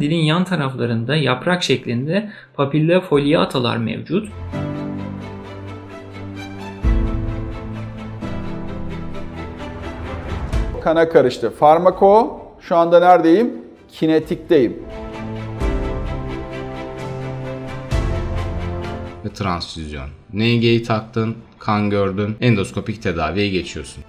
Dilin yan taraflarında yaprak şeklinde papilla foliatalar mevcut. Kana karıştı. Farmako şu anda neredeyim? Kinetikteyim. Ve transfüzyon. NG'yi taktın, kan gördün, endoskopik tedaviye geçiyorsun.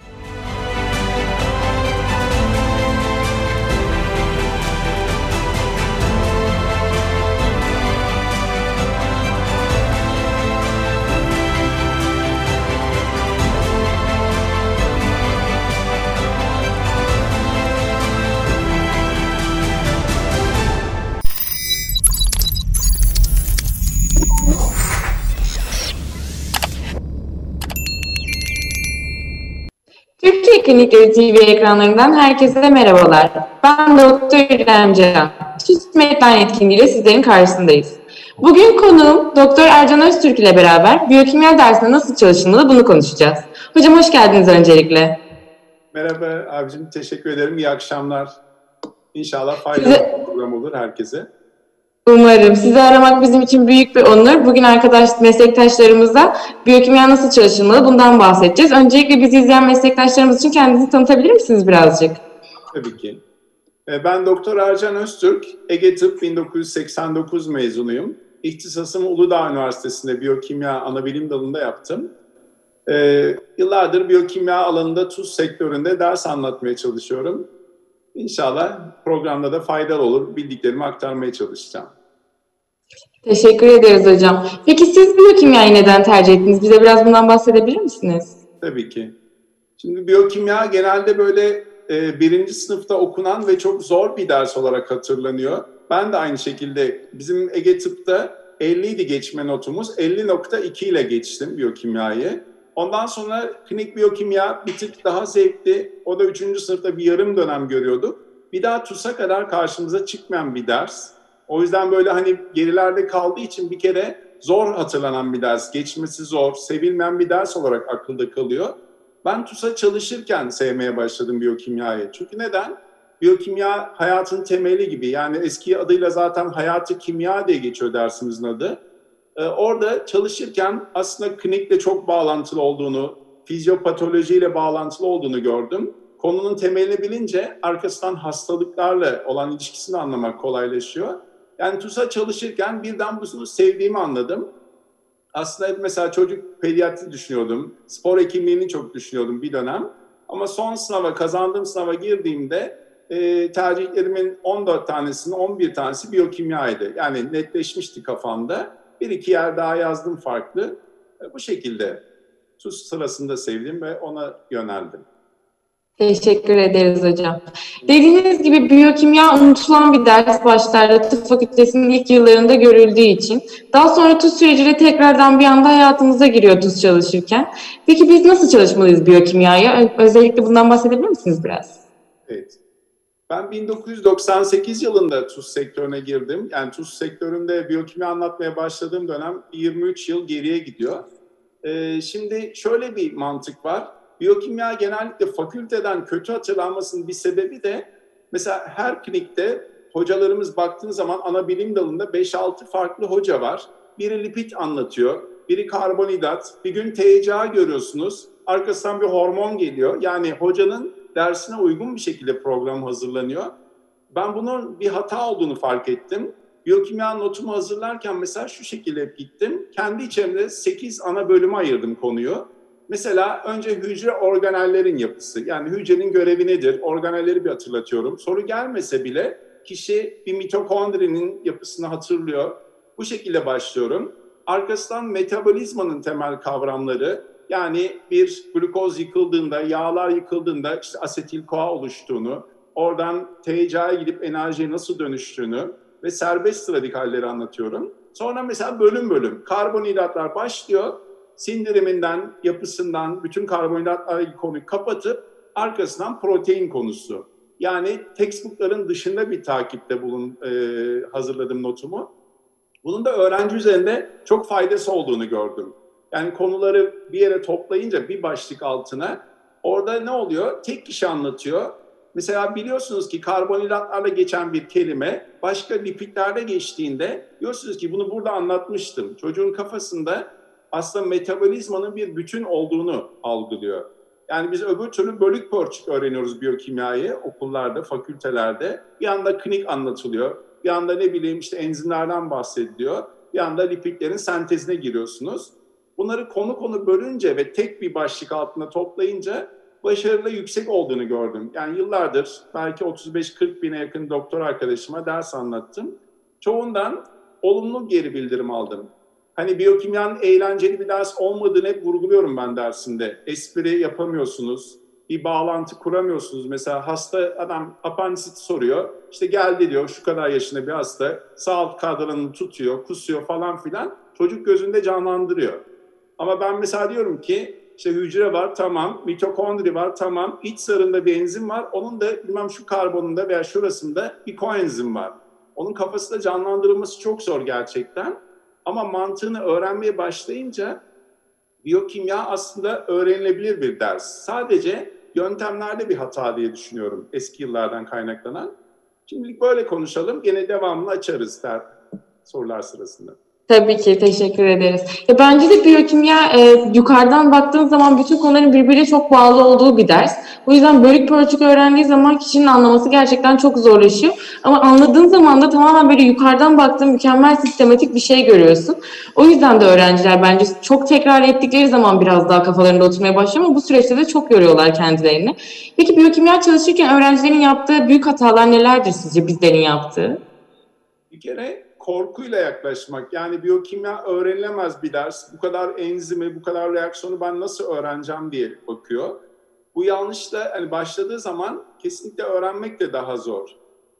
Klinikleri TV ekranlarından herkese merhabalar. Ben Doktor İrem Can. Süt Metlen etkinliğiyle sizlerin karşısındayız. Bugün konuğum Doktor Ercan Öztürk ile beraber biyokimya dersinde nasıl çalışılmalı bunu konuşacağız. Hocam hoş geldiniz öncelikle. Merhaba abicim, teşekkür ederim. İyi akşamlar. İnşallah faydalı bir program olur herkese. Umarım. Sizi aramak bizim için büyük bir onur. Bugün arkadaş meslektaşlarımızla biyokimya nasıl çalışılmalı bundan bahsedeceğiz. Öncelikle bizi izleyen meslektaşlarımız için kendinizi tanıtabilir misiniz birazcık? Tabii ki. Ee, Ben Doktor Ercan Öztürk, Ege Tıp 1989 mezunuyum. İhtisasımı Uludağ Üniversitesi'nde biyokimya anabilim dalında yaptım. Ee, yıllardır biyokimya alanında tuz sektöründe ders anlatmaya çalışıyorum. İnşallah programda da faydalı olur. Bildiklerimi aktarmaya çalışacağım. Teşekkür ederiz hocam. Peki siz biyokimyayı neden tercih ettiniz? Bize biraz bundan bahsedebilir misiniz? Tabii ki. Şimdi biyokimya genelde böyle e, birinci sınıfta okunan ve çok zor bir ders olarak hatırlanıyor. Ben de aynı şekilde bizim Ege Tıp'ta 50 idi geçme notumuz. 50.2 ile geçtim biyokimyayı. Ondan sonra klinik biyokimya bir tık daha zevkli. O da 3. sınıfta bir yarım dönem görüyorduk. Bir daha TUS'a kadar karşımıza çıkmayan bir ders. O yüzden böyle hani gerilerde kaldığı için bir kere zor hatırlanan bir ders. Geçmesi zor, sevilmeyen bir ders olarak akılda kalıyor. Ben TUS'a çalışırken sevmeye başladım biyokimyayı. Çünkü neden? Biyokimya hayatın temeli gibi. Yani eski adıyla zaten hayatı kimya diye geçiyor dersimizin adı. Ee, orada çalışırken aslında klinikle çok bağlantılı olduğunu, fizyopatolojiyle bağlantılı olduğunu gördüm. Konunun temelini bilince arkasından hastalıklarla olan ilişkisini anlamak kolaylaşıyor. Yani TUS'a çalışırken birden bunu sevdiğimi anladım. Aslında mesela çocuk pediatri düşünüyordum. Spor hekimliğini çok düşünüyordum bir dönem. Ama son sınava, kazandığım sınava girdiğimde e, tercihlerimin 14 tanesinin 11 tanesi biyokimyaydı. Yani netleşmişti kafamda. Bir iki yer daha yazdım farklı. E, bu şekilde TUS sırasında sevdim ve ona yöneldim. Teşekkür ederiz hocam. Dediğiniz gibi biyokimya unutulan bir ders başlarda tıp fakültesinin ilk yıllarında görüldüğü için. Daha sonra TUS süreciyle tekrardan bir anda hayatımıza giriyor TUS çalışırken. Peki biz nasıl çalışmalıyız biyokimyayı? Ö- Özellikle bundan bahsedebilir misiniz biraz? Evet. Ben 1998 yılında TUS sektörüne girdim. Yani TUS sektöründe biyokimya anlatmaya başladığım dönem 23 yıl geriye gidiyor. Ee, şimdi şöyle bir mantık var. Biyokimya genellikle fakülteden kötü hatırlanmasının bir sebebi de mesela her klinikte hocalarımız baktığın zaman ana bilim dalında 5-6 farklı hoca var. Biri lipid anlatıyor, biri karbonhidrat, bir gün TCA görüyorsunuz, arkasından bir hormon geliyor. Yani hocanın dersine uygun bir şekilde program hazırlanıyor. Ben bunun bir hata olduğunu fark ettim. Biyokimya notumu hazırlarken mesela şu şekilde gittim. Kendi içimde 8 ana bölüme ayırdım konuyu. Mesela önce hücre organellerin yapısı. Yani hücrenin görevi nedir? Organelleri bir hatırlatıyorum. Soru gelmese bile kişi bir mitokondrinin yapısını hatırlıyor. Bu şekilde başlıyorum. Arkasından metabolizmanın temel kavramları. Yani bir glukoz yıkıldığında, yağlar yıkıldığında işte asetil koa oluştuğunu, oradan TCA'ya gidip enerjiye nasıl dönüştüğünü ve serbest radikalleri anlatıyorum. Sonra mesela bölüm bölüm karbonhidratlar başlıyor sindiriminden, yapısından, bütün karbonhidratlarla ilgili konuyu kapatıp arkasından protein konusu. Yani textbookların dışında bir takipte bulun e, hazırladım notumu. Bunun da öğrenci üzerinde çok faydası olduğunu gördüm. Yani konuları bir yere toplayınca bir başlık altına orada ne oluyor? Tek kişi anlatıyor. Mesela biliyorsunuz ki karbonhidratlarla geçen bir kelime başka lipidlerde geçtiğinde diyorsunuz ki bunu burada anlatmıştım. Çocuğun kafasında aslında metabolizmanın bir bütün olduğunu algılıyor. Yani biz öbür türlü bölük pörçük öğreniyoruz biyokimyayı okullarda, fakültelerde. Bir anda klinik anlatılıyor. Bir anda ne bileyim işte enzimlerden bahsediliyor. Bir anda lipidlerin sentezine giriyorsunuz. Bunları konu konu bölünce ve tek bir başlık altında toplayınca başarılı yüksek olduğunu gördüm. Yani yıllardır belki 35-40 bine yakın doktor arkadaşıma ders anlattım. Çoğundan olumlu geri bildirim aldım. Hani biyokimyanın eğlenceli bir ders olmadığını hep vurguluyorum ben dersinde. Espri yapamıyorsunuz, bir bağlantı kuramıyorsunuz. Mesela hasta adam apandisit soruyor. İşte geldi diyor şu kadar yaşında bir hasta sağ alt kadranını tutuyor, kusuyor falan filan. Çocuk gözünde canlandırıyor. Ama ben mesela diyorum ki işte hücre var tamam, mitokondri var tamam, iç sarında bir enzim var. Onun da bilmem şu karbonunda veya şurasında bir koenzim var. Onun kafasında canlandırılması çok zor gerçekten. Ama mantığını öğrenmeye başlayınca biyokimya aslında öğrenilebilir bir ders. Sadece yöntemlerde bir hata diye düşünüyorum eski yıllardan kaynaklanan. Şimdilik böyle konuşalım. Gene devamını açarız der sorular sırasında. Tabii ki teşekkür ederiz. Ya bence de biyokimya e, yukarıdan baktığın zaman bütün konuların birbiriyle çok bağlı olduğu bir ders. O yüzden bölük pörçük öğrendiği zaman kişinin anlaması gerçekten çok zorlaşıyor. Ama anladığın zaman da tamamen böyle yukarıdan baktığın mükemmel sistematik bir şey görüyorsun. O yüzden de öğrenciler bence çok tekrar ettikleri zaman biraz daha kafalarında oturmaya başlıyor ama bu süreçte de çok yoruyorlar kendilerini. Peki biyokimya çalışırken öğrencilerin yaptığı büyük hatalar nelerdir sizce bizlerin yaptığı? Bir kere korkuyla yaklaşmak. Yani biyokimya öğrenilemez bir ders. Bu kadar enzimi, bu kadar reaksiyonu ben nasıl öğreneceğim diye bakıyor. Bu yanlış da hani başladığı zaman kesinlikle öğrenmek de daha zor.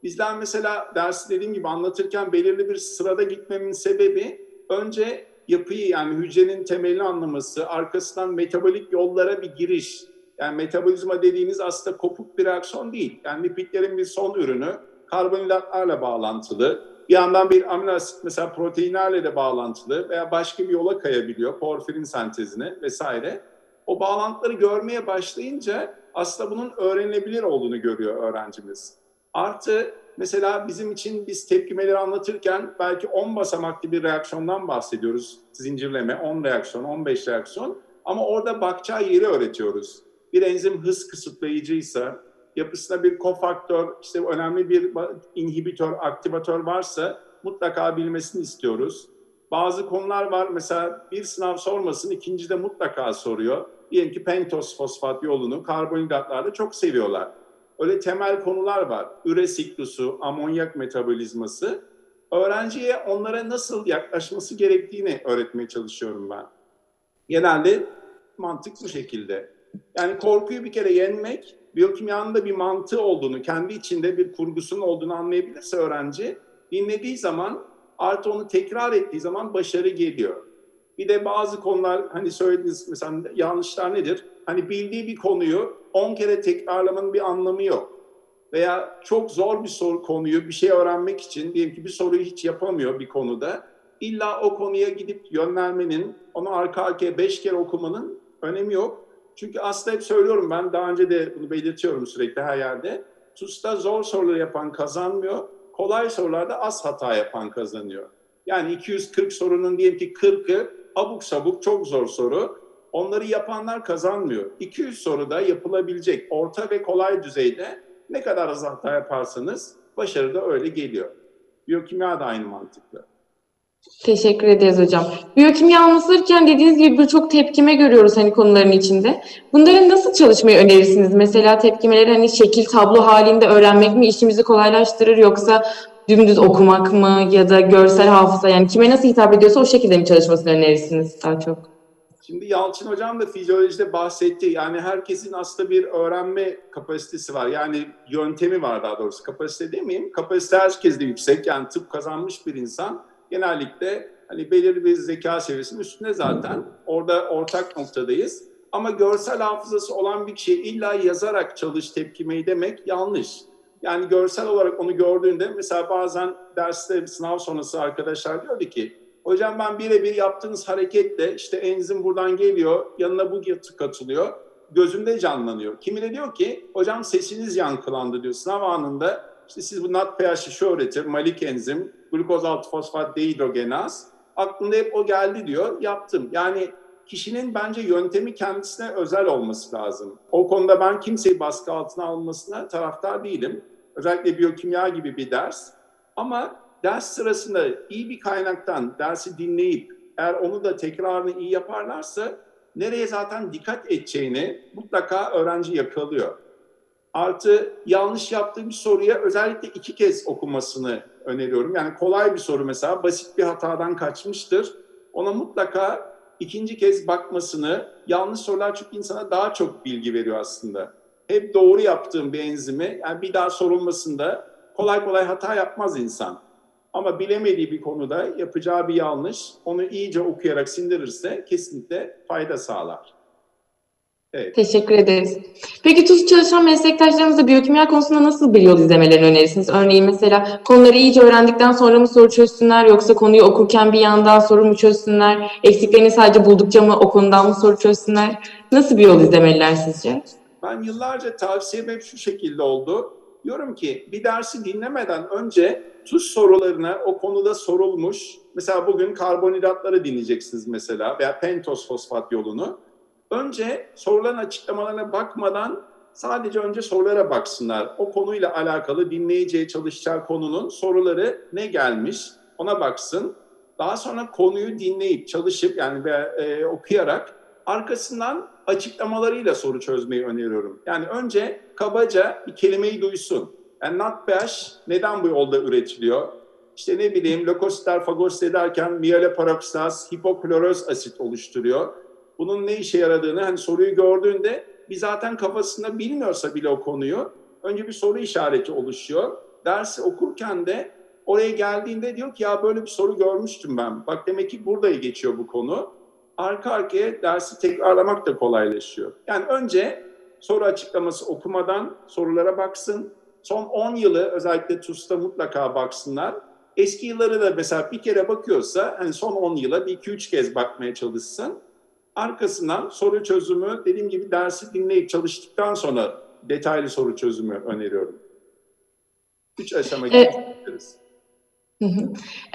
Bizler mesela dersi dediğim gibi anlatırken belirli bir sırada gitmemin sebebi önce yapıyı yani hücrenin temelini anlaması, arkasından metabolik yollara bir giriş. Yani metabolizma dediğiniz aslında kopuk bir reaksiyon değil. Yani lipidlerin bir son ürünü karbonhidratlarla bağlantılı bir yandan bir amino asit mesela proteinlerle de bağlantılı veya başka bir yola kayabiliyor. Porfirin sentezine vesaire. O bağlantıları görmeye başlayınca aslında bunun öğrenilebilir olduğunu görüyor öğrencimiz. Artı mesela bizim için biz tepkimeleri anlatırken belki 10 basamaklı bir reaksiyondan bahsediyoruz. Zincirleme 10 reaksiyon, 15 reaksiyon. Ama orada bakacağı yeri öğretiyoruz. Bir enzim hız kısıtlayıcıysa, yapısında bir kofaktör, işte önemli bir inhibitör, aktivatör varsa mutlaka bilmesini istiyoruz. Bazı konular var mesela bir sınav sormasın, ikinci de mutlaka soruyor. Diyelim ki pentos fosfat yolunu karbonhidratlarda çok seviyorlar. Öyle temel konular var. Üre siklusu, amonyak metabolizması. Öğrenciye onlara nasıl yaklaşması gerektiğini öğretmeye çalışıyorum ben. Genelde mantık bu şekilde. Yani korkuyu bir kere yenmek, biyokimyanın da bir mantığı olduğunu, kendi içinde bir kurgusunun olduğunu anlayabilirse öğrenci, dinlediği zaman artı onu tekrar ettiği zaman başarı geliyor. Bir de bazı konular hani söylediğiniz mesela yanlışlar nedir? Hani bildiği bir konuyu 10 kere tekrarlamanın bir anlamı yok. Veya çok zor bir soru konuyu bir şey öğrenmek için diyelim ki bir soruyu hiç yapamıyor bir konuda. İlla o konuya gidip yönlenmenin, onu arka arkaya 5 kere okumanın önemi yok. Çünkü aslında hep söylüyorum ben, daha önce de bunu belirtiyorum sürekli her yerde. TUS'ta zor soruları yapan kazanmıyor, kolay sorularda az hata yapan kazanıyor. Yani 240 sorunun diyelim ki 40'ı abuk sabuk çok zor soru. Onları yapanlar kazanmıyor. 200 soruda yapılabilecek orta ve kolay düzeyde ne kadar az hata yaparsanız başarı da öyle geliyor. Biyokimya da aynı mantıklı. Teşekkür ederiz hocam. Biyokimya anlatılırken dediğiniz gibi birçok tepkime görüyoruz hani konuların içinde. Bunların nasıl çalışmayı önerirsiniz? Mesela tepkimeleri hani şekil tablo halinde öğrenmek mi işimizi kolaylaştırır yoksa dümdüz okumak mı ya da görsel hafıza yani kime nasıl hitap ediyorsa o şekilde mi çalışmasını önerirsiniz daha çok? Şimdi Yalçın Hocam da fizyolojide bahsetti. Yani herkesin aslında bir öğrenme kapasitesi var. Yani yöntemi var daha doğrusu. Kapasite demeyeyim. Kapasite herkeste yüksek. Yani tıp kazanmış bir insan genellikle hani belirli bir zeka seviyesinin üstünde zaten. Orada ortak noktadayız. Ama görsel hafızası olan bir kişi illa yazarak çalış tepkimeyi demek yanlış. Yani görsel olarak onu gördüğünde mesela bazen derste sınav sonrası arkadaşlar diyordu ki hocam ben birebir yaptığınız hareketle işte enzim buradan geliyor yanına bu katılıyor. gözümde canlanıyor. Kimi de diyor ki hocam sesiniz yankılandı diyor. Sınav anında işte siz bu NADPH'i şu öğretir, malik enzim, glukoz 6 fosfat dehidrogenaz. Aklımda hep o geldi diyor, yaptım. Yani kişinin bence yöntemi kendisine özel olması lazım. O konuda ben kimseyi baskı altına almasına taraftar değilim. Özellikle biyokimya gibi bir ders. Ama ders sırasında iyi bir kaynaktan dersi dinleyip eğer onu da tekrarını iyi yaparlarsa nereye zaten dikkat edeceğini mutlaka öğrenci yakalıyor. Artı yanlış yaptığı bir soruya özellikle iki kez okumasını öneriyorum. Yani kolay bir soru mesela basit bir hatadan kaçmıştır. Ona mutlaka ikinci kez bakmasını, yanlış sorular çünkü insana daha çok bilgi veriyor aslında. Hep doğru yaptığım bir enzimi yani bir daha sorulmasında kolay kolay hata yapmaz insan. Ama bilemediği bir konuda yapacağı bir yanlış onu iyice okuyarak sindirirse kesinlikle fayda sağlar. Evet. Teşekkür ederiz. Peki TUS çalışan meslektaşlarımıza biyokimya konusunda nasıl bir yol izlemelerini önerirsiniz? Örneğin mesela konuları iyice öğrendikten sonra mı soru çözsünler yoksa konuyu okurken bir yandan soru mu çözsünler? Eksiklerini sadece buldukça mı o konudan mı soru çözsünler? Nasıl bir yol izlemeliler sizce? Ben yıllarca tavsiyem hep şu şekilde oldu. Diyorum ki bir dersi dinlemeden önce TUS sorularına o konuda sorulmuş, mesela bugün karbonhidratları dinleyeceksiniz mesela veya pentos fosfat yolunu. Önce soruların açıklamalarına bakmadan sadece önce sorulara baksınlar. O konuyla alakalı dinleyeceği, çalışacağı konunun soruları ne gelmiş ona baksın. Daha sonra konuyu dinleyip, çalışıp yani e, okuyarak arkasından açıklamalarıyla soru çözmeyi öneriyorum. Yani önce kabaca bir kelimeyi duysun. Yani NADPH neden bu yolda üretiliyor? İşte ne bileyim lökositler fagosit ederken miyeloparaksaz, hipokloroz asit oluşturuyor. Bunun ne işe yaradığını hani soruyu gördüğünde bir zaten kafasında bilmiyorsa bile o konuyu önce bir soru işareti oluşuyor. Dersi okurken de oraya geldiğinde diyor ki ya böyle bir soru görmüştüm ben. Bak demek ki burada geçiyor bu konu. Arka arkaya dersi tekrarlamak da kolaylaşıyor. Yani önce soru açıklaması okumadan sorulara baksın. Son 10 yılı özellikle TUS'ta mutlaka baksınlar. Eski yılları da mesela bir kere bakıyorsa hani son 10 yıla bir iki üç kez bakmaya çalışsın. Arkasından soru çözümü dediğim gibi dersi dinleyip çalıştıktan sonra detaylı soru çözümü öneriyorum. Üç aşama gidebiliriz.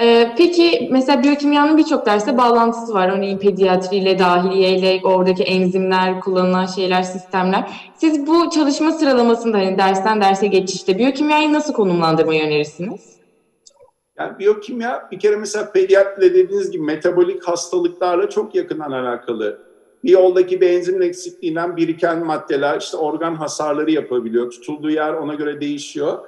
Ee, peki mesela biyokimyanın birçok derste bağlantısı var. Örneğin pediatriyle, dahiliyeyle, oradaki enzimler, kullanılan şeyler, sistemler. Siz bu çalışma sıralamasında hani dersten derse geçişte biyokimyayı nasıl konumlandırmayı önerirsiniz? Yani biyokimya bir kere mesela pediatride dediğiniz gibi metabolik hastalıklarla çok yakından alakalı. Bir yoldaki bir enzim eksikliğinden biriken maddeler işte organ hasarları yapabiliyor. Tutulduğu yer ona göre değişiyor.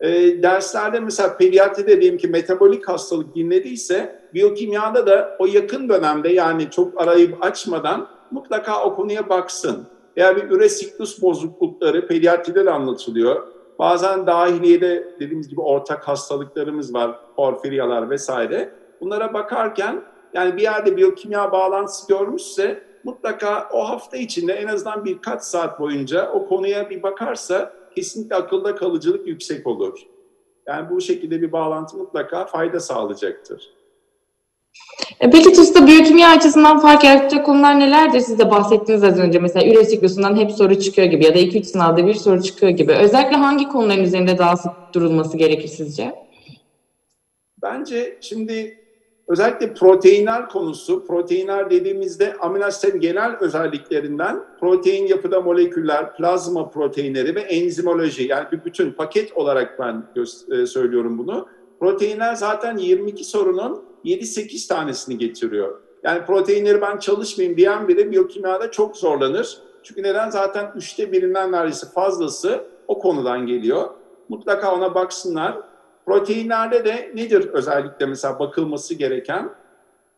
E, derslerde mesela pediatride diyelim ki metabolik hastalık dinlediyse biyokimyada da o yakın dönemde yani çok arayıp açmadan mutlaka o konuya baksın. Veya bir üre siklus bozuklukları pediatride de anlatılıyor. Bazen dahiliyede dediğimiz gibi ortak hastalıklarımız var, porfiryalar vesaire. Bunlara bakarken yani bir yerde biyokimya bağlantısı görmüşse mutlaka o hafta içinde en azından birkaç saat boyunca o konuya bir bakarsa kesinlikle akılda kalıcılık yüksek olur. Yani bu şekilde bir bağlantı mutlaka fayda sağlayacaktır. E, peki TUS'ta biyokimya açısından fark yaratacak konular nelerdir? Siz de bahsettiniz az önce. Mesela üre siklusundan hep soru çıkıyor gibi ya da 2-3 sınavda bir soru çıkıyor gibi. Özellikle hangi konuların üzerinde daha sık durulması gerekir sizce? Bence şimdi özellikle proteinler konusu, proteinler dediğimizde amino genel özelliklerinden protein yapıda moleküller, plazma proteinleri ve enzimoloji yani bir bütün paket olarak ben e, söylüyorum bunu. Proteinler zaten 22 sorunun 7-8 tanesini getiriyor. Yani proteinleri ben çalışmayayım diyen biri biyokimyada çok zorlanır. Çünkü neden? Zaten üçte birinden neredeyse fazlası o konudan geliyor. Mutlaka ona baksınlar. Proteinlerde de nedir özellikle mesela bakılması gereken?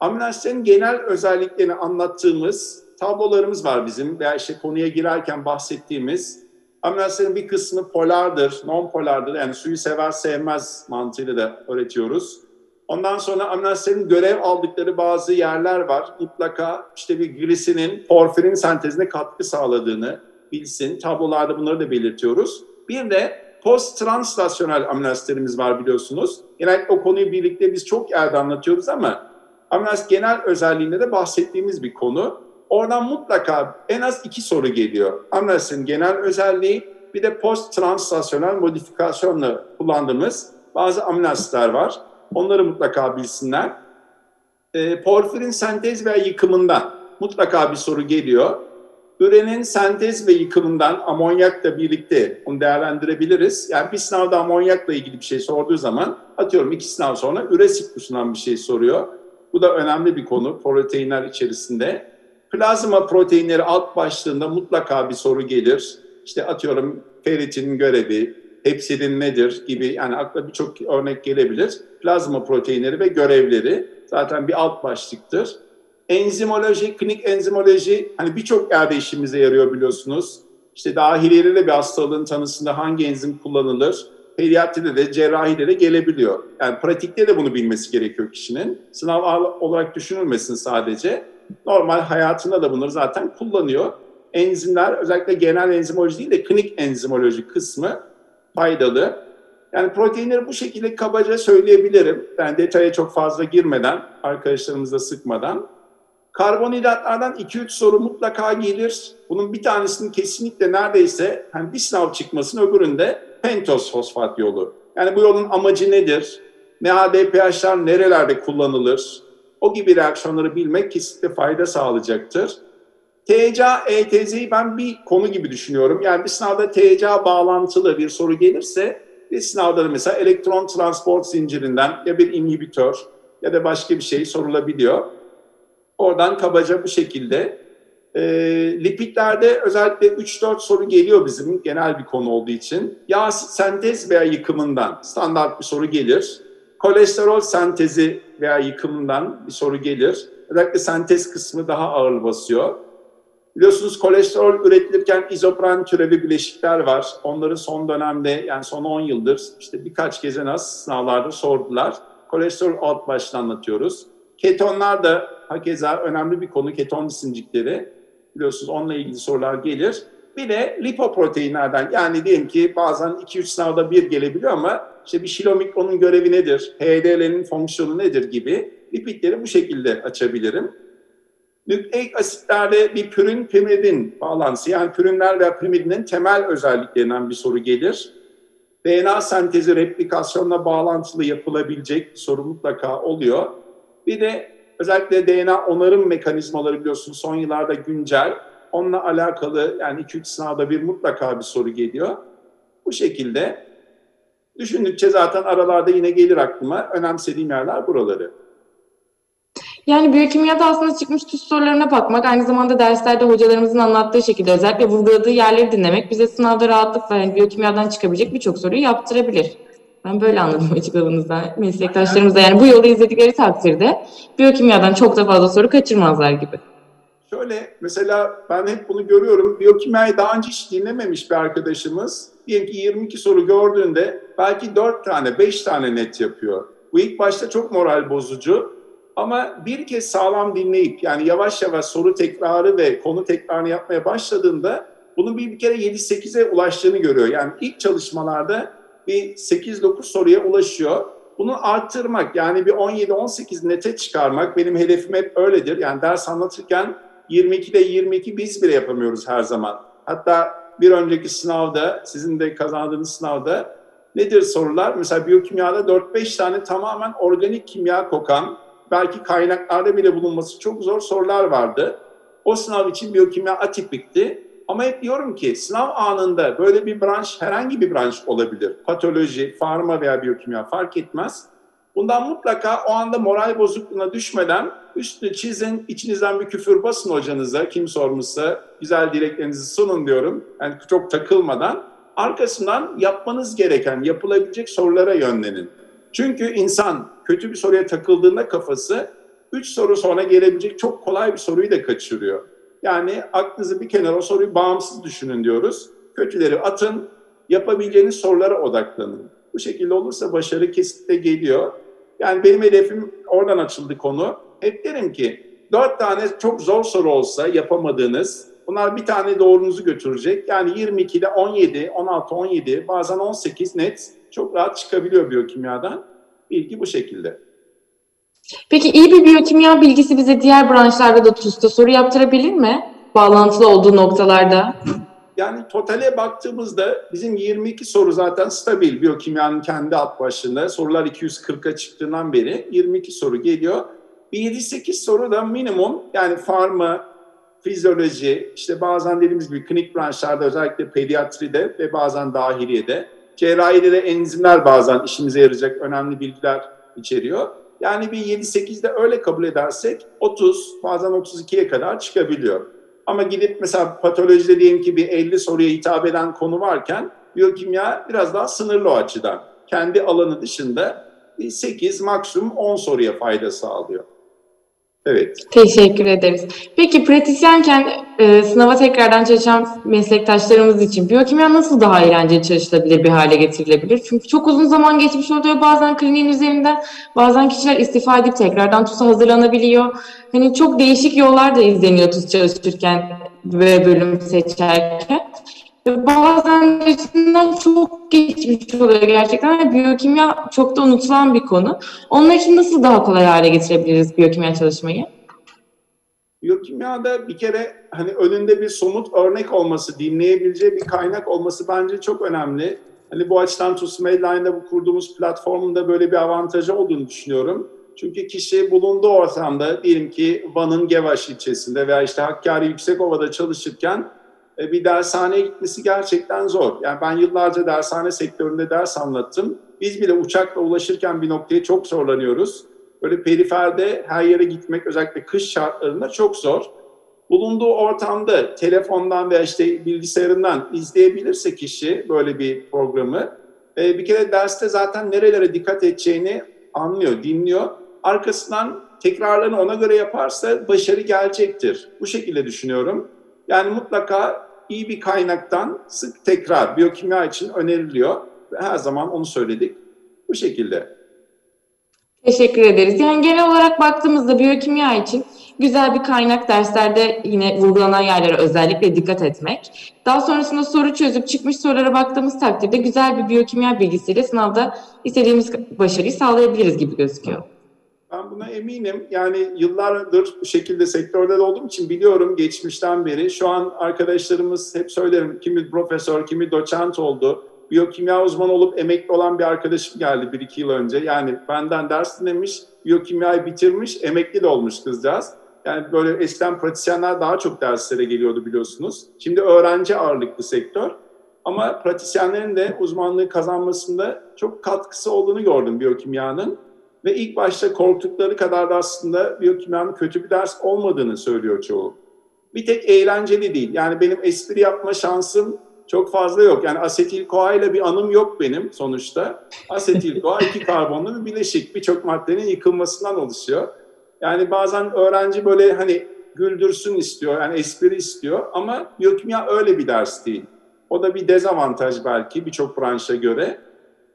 Amino genel özelliklerini anlattığımız tablolarımız var bizim veya işte konuya girerken bahsettiğimiz. Amino bir kısmı polardır, non polardır yani suyu sever sevmez mantığıyla da öğretiyoruz. Ondan sonra amino görev aldıkları bazı yerler var. Mutlaka işte bir glisinin porfirin sentezine katkı sağladığını bilsin. Tablolarda bunları da belirtiyoruz. Bir de post translasyonel amino var biliyorsunuz. Genellikle o konuyu birlikte biz çok yerde anlatıyoruz ama amino genel özelliğinde de bahsettiğimiz bir konu. Oradan mutlaka en az iki soru geliyor. Amnasın genel özelliği bir de post translasyonel modifikasyonla kullandığımız bazı amnaslar var. Onları mutlaka bilsinler. E, porfirin sentez veya yıkımından mutlaka bir soru geliyor. Ürenin sentez ve yıkımından amonyakla birlikte onu değerlendirebiliriz. Yani bir sınavda amonyakla ilgili bir şey sorduğu zaman atıyorum iki sınav sonra üre siklusundan bir şey soruyor. Bu da önemli bir konu proteinler içerisinde. Plazma proteinleri alt başlığında mutlaka bir soru gelir. İşte atıyorum ferritin görevi, hepsilin nedir gibi yani akla birçok örnek gelebilir. Plazma proteinleri ve görevleri zaten bir alt başlıktır. Enzimoloji, klinik enzimoloji hani birçok yerde işimize yarıyor biliyorsunuz. İşte dahiliyeli bir hastalığın tanısında hangi enzim kullanılır? Pediatride de cerrahide de gelebiliyor. Yani pratikte de bunu bilmesi gerekiyor kişinin. Sınav olarak düşünülmesin sadece. Normal hayatında da bunları zaten kullanıyor. Enzimler özellikle genel enzimoloji değil de klinik enzimoloji kısmı faydalı. Yani proteinleri bu şekilde kabaca söyleyebilirim. Ben detaya çok fazla girmeden, arkadaşlarımızla sıkmadan. Karbonhidratlardan 2-3 soru mutlaka gelir. Bunun bir tanesinin kesinlikle neredeyse hani bir sınav çıkmasın öbüründe pentoz fosfat yolu. Yani bu yolun amacı nedir? NADPH'lar nerelerde kullanılır? O gibi reaksiyonları bilmek kesinlikle fayda sağlayacaktır. TCA, ETZ'yi ben bir konu gibi düşünüyorum. Yani bir sınavda TCA bağlantılı bir soru gelirse bir sınavda da mesela elektron transport zincirinden ya bir inhibitör ya da başka bir şey sorulabiliyor. Oradan kabaca bu şekilde. E, lipidlerde özellikle 3-4 soru geliyor bizim genel bir konu olduğu için. Yağ sentez veya yıkımından standart bir soru gelir. Kolesterol sentezi veya yıkımından bir soru gelir. Özellikle sentez kısmı daha ağır basıyor. Biliyorsunuz kolesterol üretilirken izopren türevi bileşikler var. Onları son dönemde yani son 10 yıldır işte birkaç kez en az sınavlarda sordular. Kolesterol alt başta anlatıyoruz. Ketonlar da hakeza önemli bir konu keton cisimcikleri. Biliyorsunuz onunla ilgili sorular gelir. Bir de lipoproteinlerden yani diyelim ki bazen 2-3 sınavda bir gelebiliyor ama işte bir şilomikronun görevi nedir, HDL'nin fonksiyonu nedir gibi lipidleri bu şekilde açabilirim. Nükleik asitlerde bir pürin pirimidin bağlantısı yani pürinler veya pirimidinin temel özelliklerinden bir soru gelir. DNA sentezi replikasyonla bağlantılı yapılabilecek bir soru mutlaka oluyor. Bir de özellikle DNA onarım mekanizmaları biliyorsunuz son yıllarda güncel. Onunla alakalı yani 2-3 sınavda bir mutlaka bir soru geliyor. Bu şekilde düşündükçe zaten aralarda yine gelir aklıma. Önemsediğim yerler buraları. Yani biyokimyada aslında çıkmış tuz sorularına bakmak, aynı zamanda derslerde hocalarımızın anlattığı şekilde özellikle vurguladığı yerleri dinlemek bize sınavda rahatlıkla yani biyokimyadan çıkabilecek birçok soruyu yaptırabilir. Ben böyle anladım açıklamanızdan. Meslektaşlarımız da yani bu yolu izledikleri takdirde biyokimyadan çok da fazla soru kaçırmazlar gibi. Şöyle mesela ben hep bunu görüyorum. Biyokimyayı daha önce hiç dinlememiş bir arkadaşımız diyelim ki 22 soru gördüğünde belki 4 tane 5 tane net yapıyor. Bu ilk başta çok moral bozucu. Ama bir kez sağlam dinleyip yani yavaş yavaş soru tekrarı ve konu tekrarını yapmaya başladığında bunun bir, bir kere 7-8'e ulaştığını görüyor. Yani ilk çalışmalarda bir 8-9 soruya ulaşıyor. Bunu arttırmak yani bir 17-18 nete çıkarmak benim hedefim hep öyledir. Yani ders anlatırken 22'de 22 biz bile yapamıyoruz her zaman. Hatta bir önceki sınavda, sizin de kazandığınız sınavda nedir sorular? Mesela biyokimyada 4-5 tane tamamen organik kimya kokan, belki kaynaklarda bile bulunması çok zor sorular vardı. O sınav için biyokimya atipikti. Ama hep diyorum ki sınav anında böyle bir branş herhangi bir branş olabilir. Patoloji, farma veya biyokimya fark etmez. Bundan mutlaka o anda moral bozukluğuna düşmeden üstünü çizin, içinizden bir küfür basın hocanıza, kim sormuşsa güzel dileklerinizi sunun diyorum. Yani çok takılmadan. Arkasından yapmanız gereken, yapılabilecek sorulara yönlenin. Çünkü insan kötü bir soruya takıldığında kafası 3 soru sonra gelebilecek çok kolay bir soruyu da kaçırıyor. Yani aklınızı bir kenara o soruyu bağımsız düşünün diyoruz. Kötüleri atın, yapabileceğiniz sorulara odaklanın. Bu şekilde olursa başarı kesinlikle geliyor. Yani benim hedefim oradan açıldı konu. Hep derim ki dört tane çok zor soru olsa yapamadığınız, bunlar bir tane doğrunuzu götürecek. Yani 22'de 17, 16, 17, bazen 18 net çok rahat çıkabiliyor biyokimyadan. Bilgi bu şekilde. Peki iyi bir biyokimya bilgisi bize diğer branşlarda da TUS'ta soru yaptırabilir mi? Bağlantılı olduğu noktalarda. Yani totale baktığımızda bizim 22 soru zaten stabil biyokimyanın kendi alt başlığında. Sorular 240'a çıktığından beri 22 soru geliyor. Bir 7-8 soru da minimum yani farma, fizyoloji, işte bazen dediğimiz gibi klinik branşlarda özellikle pediatride ve bazen dahiliyede. Cerrahide de enzimler bazen işimize yarayacak önemli bilgiler içeriyor. Yani bir 7-8'de öyle kabul edersek 30 bazen 32'ye kadar çıkabiliyor. Ama gidip mesela patolojide diyelim ki bir 50 soruya hitap eden konu varken biyokimya biraz daha sınırlı o açıdan. Kendi alanı dışında 8 maksimum 10 soruya fayda sağlıyor. Evet. Teşekkür ederiz. Peki pratisyenken e, sınava tekrardan çalışan meslektaşlarımız için biyokimya nasıl daha eğlenceli çalışılabilir bir hale getirilebilir? Çünkü çok uzun zaman geçmiş oluyor bazen kliniğin üzerinden. Bazen kişiler istifa edip tekrardan TUS'a hazırlanabiliyor. Hani çok değişik yollar da izleniyor TUS çalışırken ve bölüm seçerken. Bazen içinden çok geçmiş oluyor gerçekten. Biyokimya çok da unutulan bir konu. Onlar için nasıl daha kolay hale getirebiliriz biyokimya çalışmayı? Biyokimyada bir kere hani önünde bir somut örnek olması, dinleyebileceği bir kaynak olması bence çok önemli. Hani bu açıdan TUS Medline'da bu kurduğumuz platformun da böyle bir avantajı olduğunu düşünüyorum. Çünkü kişi bulunduğu ortamda diyelim ki Van'ın Gevaş ilçesinde veya işte Hakkari Yüksekova'da çalışırken e, bir dershaneye gitmesi gerçekten zor. Yani ben yıllarca dershane sektöründe ders anlattım. Biz bile uçakla ulaşırken bir noktaya çok zorlanıyoruz. Böyle periferde her yere gitmek özellikle kış şartlarında çok zor. Bulunduğu ortamda telefondan veya işte bilgisayarından izleyebilirse kişi böyle bir programı e, bir kere derste zaten nerelere dikkat edeceğini anlıyor, dinliyor. Arkasından tekrarlarını ona göre yaparsa başarı gelecektir. Bu şekilde düşünüyorum. Yani mutlaka iyi bir kaynaktan sık tekrar biyokimya için öneriliyor. Her zaman onu söyledik. Bu şekilde. Teşekkür ederiz. Yani genel olarak baktığımızda biyokimya için güzel bir kaynak derslerde yine vurgulanan yerlere özellikle dikkat etmek. Daha sonrasında soru çözüp çıkmış sorulara baktığımız takdirde güzel bir biyokimya bilgisiyle sınavda istediğimiz başarıyı sağlayabiliriz gibi gözüküyor. Ben buna eminim. Yani yıllardır bu şekilde sektörde de olduğum için biliyorum geçmişten beri. Şu an arkadaşlarımız hep söylerim kimi profesör, kimi doçent oldu. Biyokimya uzmanı olup emekli olan bir arkadaşım geldi bir iki yıl önce. Yani benden ders dinlemiş, biyokimyayı bitirmiş, emekli de olmuş kızcağız. Yani böyle eskiden pratisyenler daha çok derslere geliyordu biliyorsunuz. Şimdi öğrenci ağırlıklı sektör. Ama pratisyenlerin de uzmanlığı kazanmasında çok katkısı olduğunu gördüm biyokimyanın. Ve ilk başta korktukları kadar da aslında biyokimyanın kötü bir ders olmadığını söylüyor çoğu. Bir tek eğlenceli değil. Yani benim espri yapma şansım çok fazla yok. Yani asetil koa ile bir anım yok benim sonuçta. Asetil koa iki karbonlu bir bileşik. Birçok maddenin yıkılmasından oluşuyor. Yani bazen öğrenci böyle hani güldürsün istiyor, yani espri istiyor ama biyokimya öyle bir ders değil. O da bir dezavantaj belki birçok branşa göre.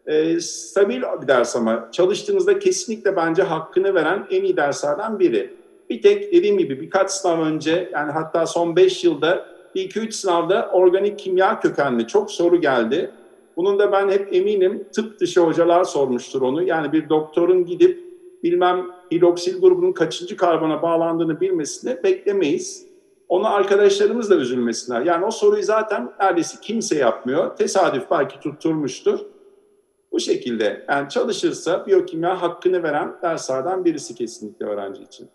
E, stabil bir ders ama çalıştığınızda kesinlikle bence hakkını veren en iyi derslerden biri. Bir tek dediğim gibi birkaç sınav önce yani hatta son 5 yılda bir iki üç sınavda organik kimya kökenli çok soru geldi. Bunun da ben hep eminim tıp dışı hocalar sormuştur onu. Yani bir doktorun gidip bilmem hidroksil grubunun kaçıncı karbona bağlandığını bilmesini beklemeyiz. Onu arkadaşlarımız da üzülmesinler. Yani o soruyu zaten neredeyse kimse yapmıyor. Tesadüf belki tutturmuştur. Bu şekilde yani çalışırsa biyokimya hakkını veren derslerden birisi kesinlikle öğrenci için.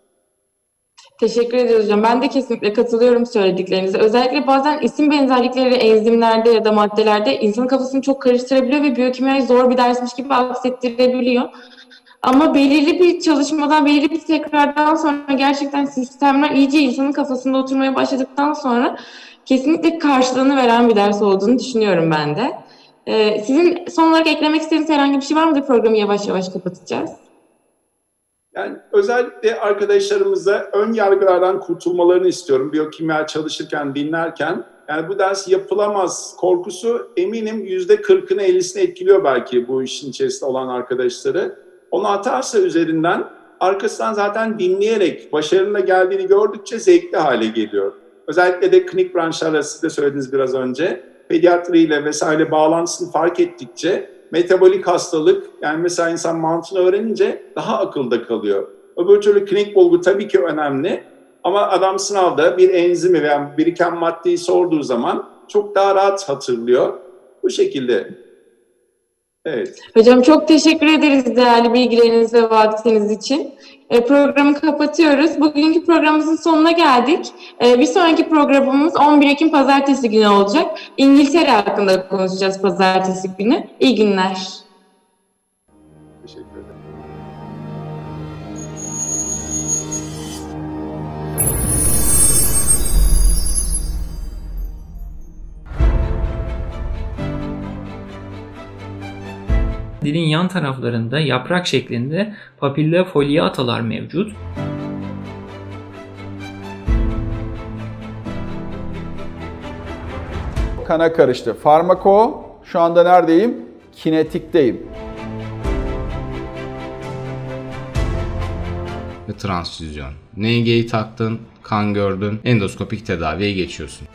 Teşekkür ederiz hocam. Ben de kesinlikle katılıyorum söylediklerinize. Özellikle bazen isim benzerlikleri enzimlerde ya da maddelerde insanın kafasını çok karıştırabiliyor ve biyokimyayı zor bir dersmiş gibi aksettirebiliyor. Ama belirli bir çalışmadan, belirli bir tekrardan sonra gerçekten sistemler iyice insanın kafasında oturmaya başladıktan sonra kesinlikle karşılığını veren bir ders olduğunu düşünüyorum ben de. Ee, sizin son olarak eklemek istediğiniz herhangi bir şey var mıdır? Programı yavaş yavaş kapatacağız. Yani özellikle arkadaşlarımıza ön yargılardan kurtulmalarını istiyorum. Biyokimya çalışırken, dinlerken. Yani bu ders yapılamaz korkusu eminim yüzde kırkını ellisini etkiliyor belki bu işin içerisinde olan arkadaşları. Onu atarsa üzerinden arkasından zaten dinleyerek başarıyla geldiğini gördükçe zevkli hale geliyor. Özellikle de klinik branşlarla siz de söylediniz biraz önce. Pediatriyle vesaire bağlantısını fark ettikçe metabolik hastalık yani mesela insan mantığını öğrenince daha akılda kalıyor. Öbür türlü klinik bulgu tabii ki önemli. Ama adam sınavda bir enzimi veya biriken maddeyi sorduğu zaman çok daha rahat hatırlıyor. Bu şekilde. Evet. Hocam çok teşekkür ederiz değerli bilgileriniz ve vaktiniz için. E, programı kapatıyoruz. Bugünkü programımızın sonuna geldik. E, bir sonraki programımız 11 Ekim Pazartesi günü olacak. İngiltere hakkında konuşacağız Pazartesi günü. İyi günler. Dilin yan taraflarında yaprak şeklinde papilla foliatalar mevcut. Kana karıştı. Farmako şu anda neredeyim? Kinetikteyim. Ve transfüzyon. NG'yi taktın, kan gördün, endoskopik tedaviye geçiyorsun.